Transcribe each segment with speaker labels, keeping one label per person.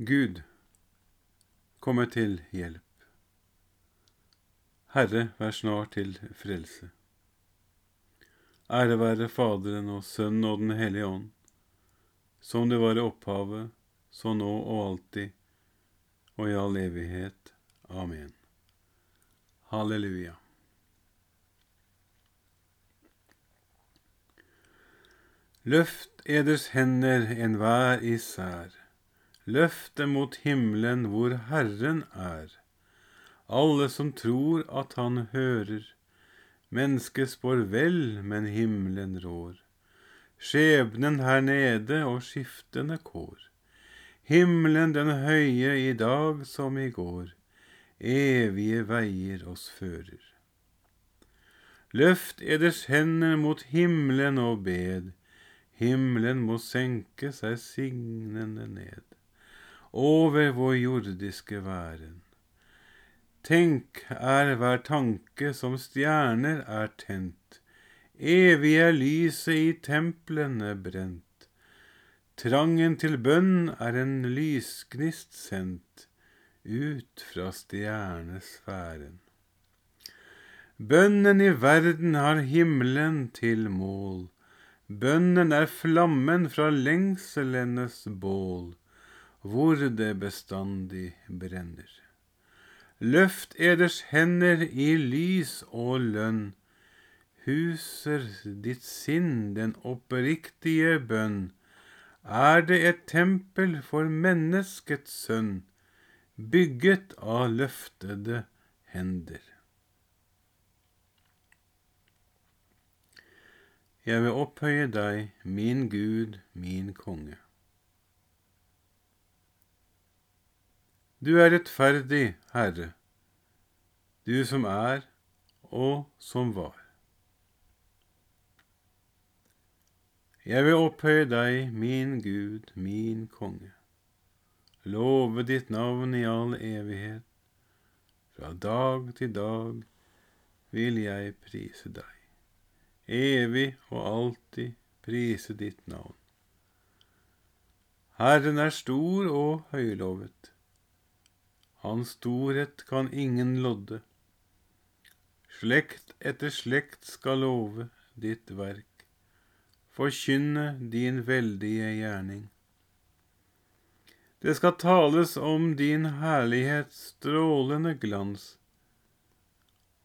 Speaker 1: Gud, komme til hjelp. Herre, vær snart til frelse. Ære være Faderen og Sønnen og Den hellige ånd, som det var i opphavet, så nå og alltid, og i all evighet. Amen. Halleluja. Løft eders hender enhver især, løft dem mot himmelen hvor Herren er. Alle som tror at Han hører, mennesket spår vel, men himmelen rår. Skjebnen her nede og skiftende kår. Himmelen den høye i dag som i går, evige veier oss fører. Løft eders hender mot himmelen og bed, himmelen må senke seg signende ned over vår jordiske væren. Tenk er hver tanke som stjerner er tent, evig er lyset i templene brent. Trangen til bønn er en lysgnist sendt ut fra stjernesfæren. Bønnen i verden har himmelen til mål. Bønnen er flammen fra lengselenes bål, hvor det bestandig brenner. Løft eders hender i lys og lønn. Huser ditt sinn den oppriktige bønn er det et tempel for menneskets sønn, bygget av løftede hender. Jeg vil opphøye deg, min Gud, min konge. Du er rettferdig, Herre, du som er og som var. Jeg vil opphøye deg, min Gud, min konge. Love ditt navn i all evighet. Fra dag til dag vil jeg prise deg. Evig og alltid prise ditt navn. Herren er stor og høylovet. Hans storhet kan ingen lodde. Slekt etter slekt skal love ditt verk forkynne din veldige gjerning. Det skal tales om din herlighets strålende glans,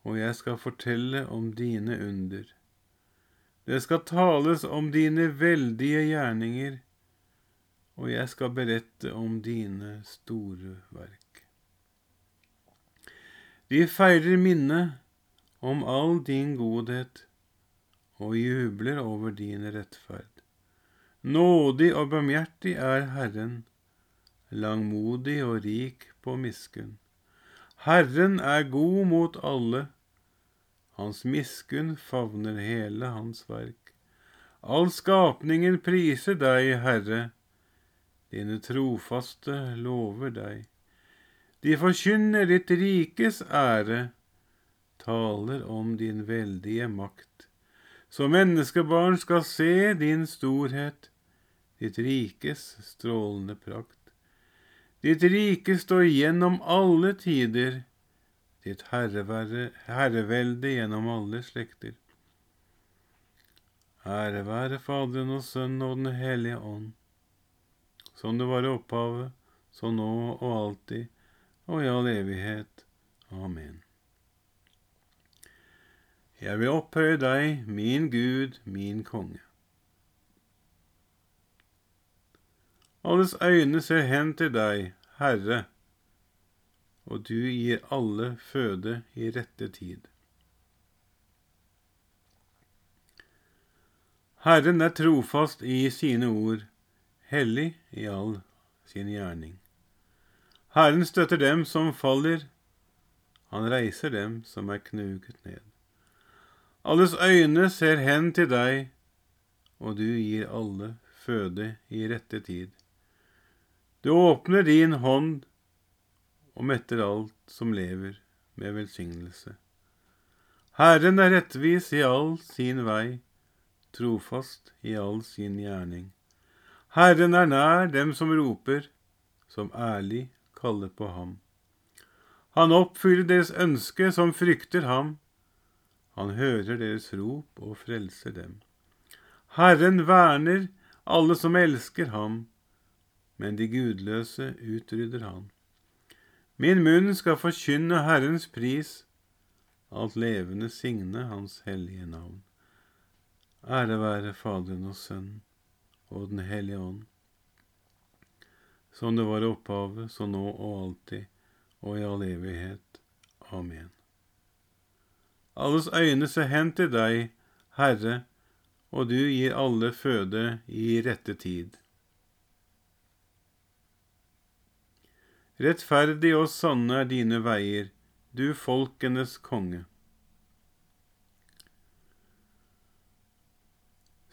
Speaker 1: og jeg skal fortelle om dine under. Det skal tales om dine veldige gjerninger, og jeg skal berette om dine store verk. De feirer minnet om all din godhet og jubler over din rettferd. Nådig og barmhjertig er Herren, langmodig og rik på miskunn. Herren er god mot alle, hans miskunn favner hele hans verk. All skapningen priser deg, Herre, dine trofaste lover deg. De forkynner ditt rikes ære, taler om din veldige makt så menneskebarn skal se din storhet, ditt rikes strålende prakt. Ditt rike står gjennom alle tider, ditt herrevelde gjennom alle slekter. Ære være Faderen og Sønnen og Den hellige ånd, som det var i opphavet, så nå og alltid, og i all evighet. Amen. Jeg vil opphøye deg, min Gud, min konge. Alles øyne ser hen til deg, Herre, og du gir alle føde i rette tid. Herren er trofast i sine ord, hellig i all sin gjerning. Herren støtter dem som faller, han reiser dem som er knuget ned. Alles øyne ser hen til deg, og du gir alle føde i rette tid. Du åpner din hånd og metter alt som lever, med velsignelse. Herren er rettvis i all sin vei, trofast i all sin gjerning. Herren er nær dem som roper, som ærlig kaller på ham. Han oppfyller deres ønske som frykter ham. Han hører deres rop og frelser dem. Herren verner alle som elsker ham, men de gudløse utrydder han. Min munn skal forkynne Herrens pris, alt levende signe Hans hellige navn. Ære være Faderen og Sønnen og Den hellige ånd, som det var i opphavet, så nå og alltid, og i all evighet. Amen. Alles øyne ser hen til deg, Herre, og du gir alle føde i rette tid. Rettferdig og sanne er dine veier, du folkenes konge.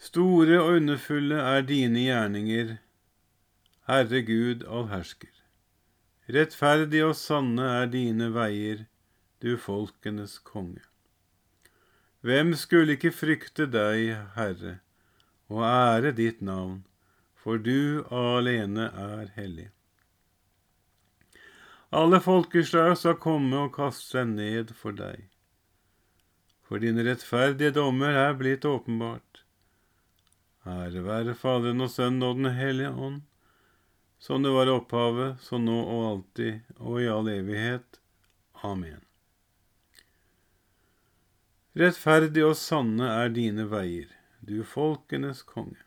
Speaker 1: Store og underfulle er dine gjerninger, Herre Gud allhersker. Rettferdige og sanne er dine veier, du folkenes konge. Hvem skulle ikke frykte deg, Herre, og ære ditt navn, for du alene er hellig. Alle folkeslag skal komme og kaste seg ned for deg. For dine rettferdige dommer er blitt åpenbart. Ære være Faderen og Sønnen og Den hellige ånd, som det var i opphavet, så nå og alltid og i all evighet. Amen. Rettferdig og sanne er dine veier, du folkenes konge.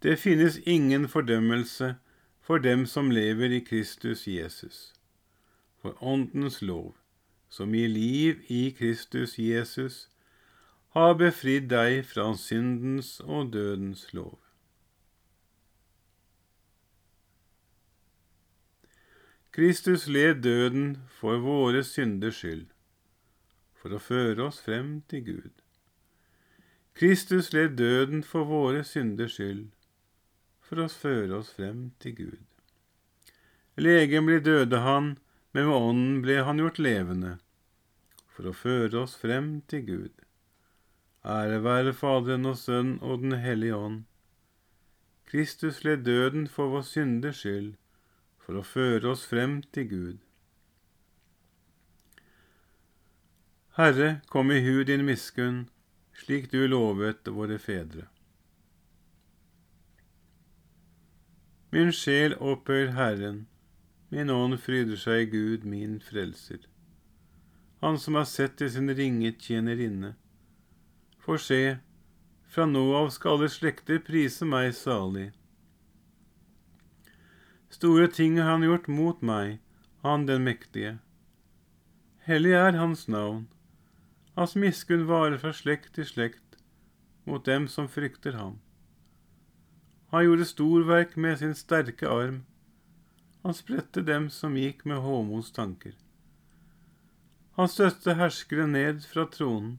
Speaker 1: Det finnes ingen fordømmelse for dem som lever i Kristus Jesus. For Åndens lov som gir liv i Kristus Jesus, har befridd deg fra syndens og dødens lov. Kristus led døden for våre synders skyld, for å føre oss frem til Gud. Kristus led døden for våre synders skyld, for å føre oss frem til Gud. Legen ble døde han, men med ånden ble han gjort levende, for å føre oss frem til Gud. Ære være Faderen og Sønnen og Den hellige ånd. Kristus led døden for vår synders skyld, for å føre oss frem til Gud. Herre, kom i hu din miskunn, slik du lovet våre fedre. Min sjel opphøyer Herren, Min ånd fryder seg i Gud, min frelser. Han som har sett til sin ringe tjenerinne. For se, fra nå av skal alle slekter prise meg salig. Store ting har han gjort mot meg, han den mektige. Hellig er hans navn. Hans miskunn varer fra slekt til slekt mot dem som frykter ham. Han gjorde storverk med sin sterke arm. Han spredte dem som gikk med hovmods tanker. Han støtte herskere ned fra tronen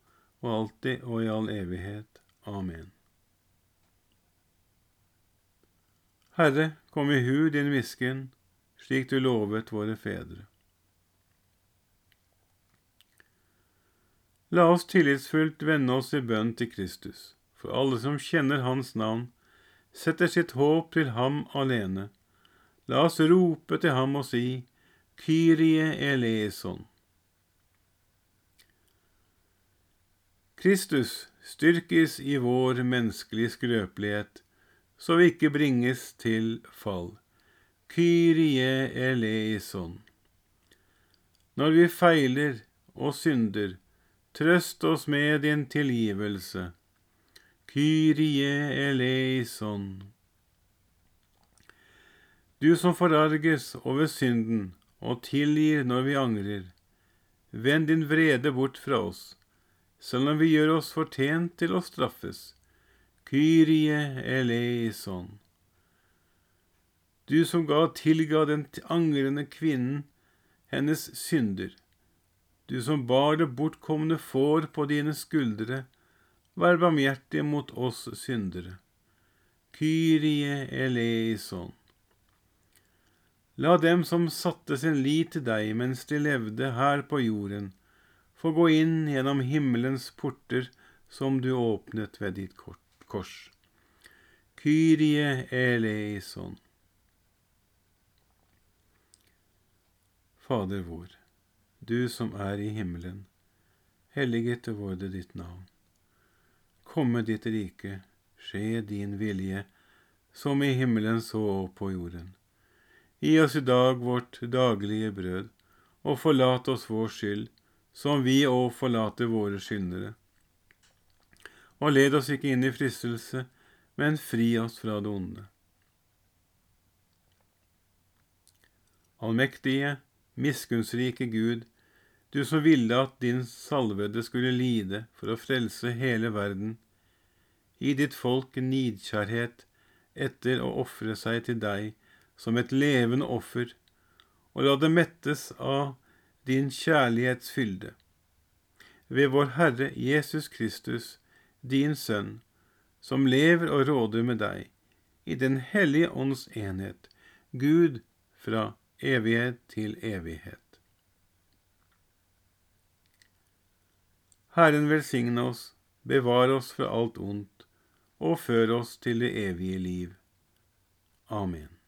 Speaker 1: og alltid og i all evighet. Amen. Herre, kom i hu din visken, slik du lovet våre fedre. La oss tillitsfullt vende oss i bønn til Kristus, for alle som kjenner Hans navn, setter sitt håp til Ham alene La oss rope til ham og si, Kyrie eleison. Kristus styrkes i vår menneskelige skrøpelighet, så vi ikke bringes til fall. Kyrie eleison. Når vi feiler og synder, trøst oss med din tilgivelse. Kyrie eleison. Du som forarges over synden og tilgir når vi angrer, vend din vrede bort fra oss, selv om vi gjør oss fortjent til å straffes. Kyrie eleison. Du som ga tilga den angrende kvinnen hennes synder. Du som bar det bortkomne får på dine skuldre, vær barmhjertig mot oss syndere. Kyrie eleison. La dem som satte sin lit til deg mens de levde her på jorden, få gå inn gjennom himmelens porter som du åpnet ved ditt kors. Kyrie eleison. Fader vår, du som er i himmelen. Helliget vorde ditt navn. Komme ditt rike, skje din vilje, som i himmelen så på jorden. Gi oss i dag vårt daglige brød, og forlat oss vår skyld, som vi òg forlater våre skyldnere. Og led oss ikke inn i fristelse, men fri oss fra det onde. Allmektige, miskunnsrike Gud, du som ville at din salvede skulle lide for å frelse hele verden, gi ditt folk nidkjærhet etter å ofre seg til deg som et levende offer, og la det mettes av din kjærlighetsfylde. Ved vår Herre Jesus Kristus, din Sønn, som lever og råder med deg, i Den hellige ånds enhet, Gud fra evighet til evighet. Herren velsigne oss, bevare oss fra alt ondt, og før oss til det evige liv. Amen.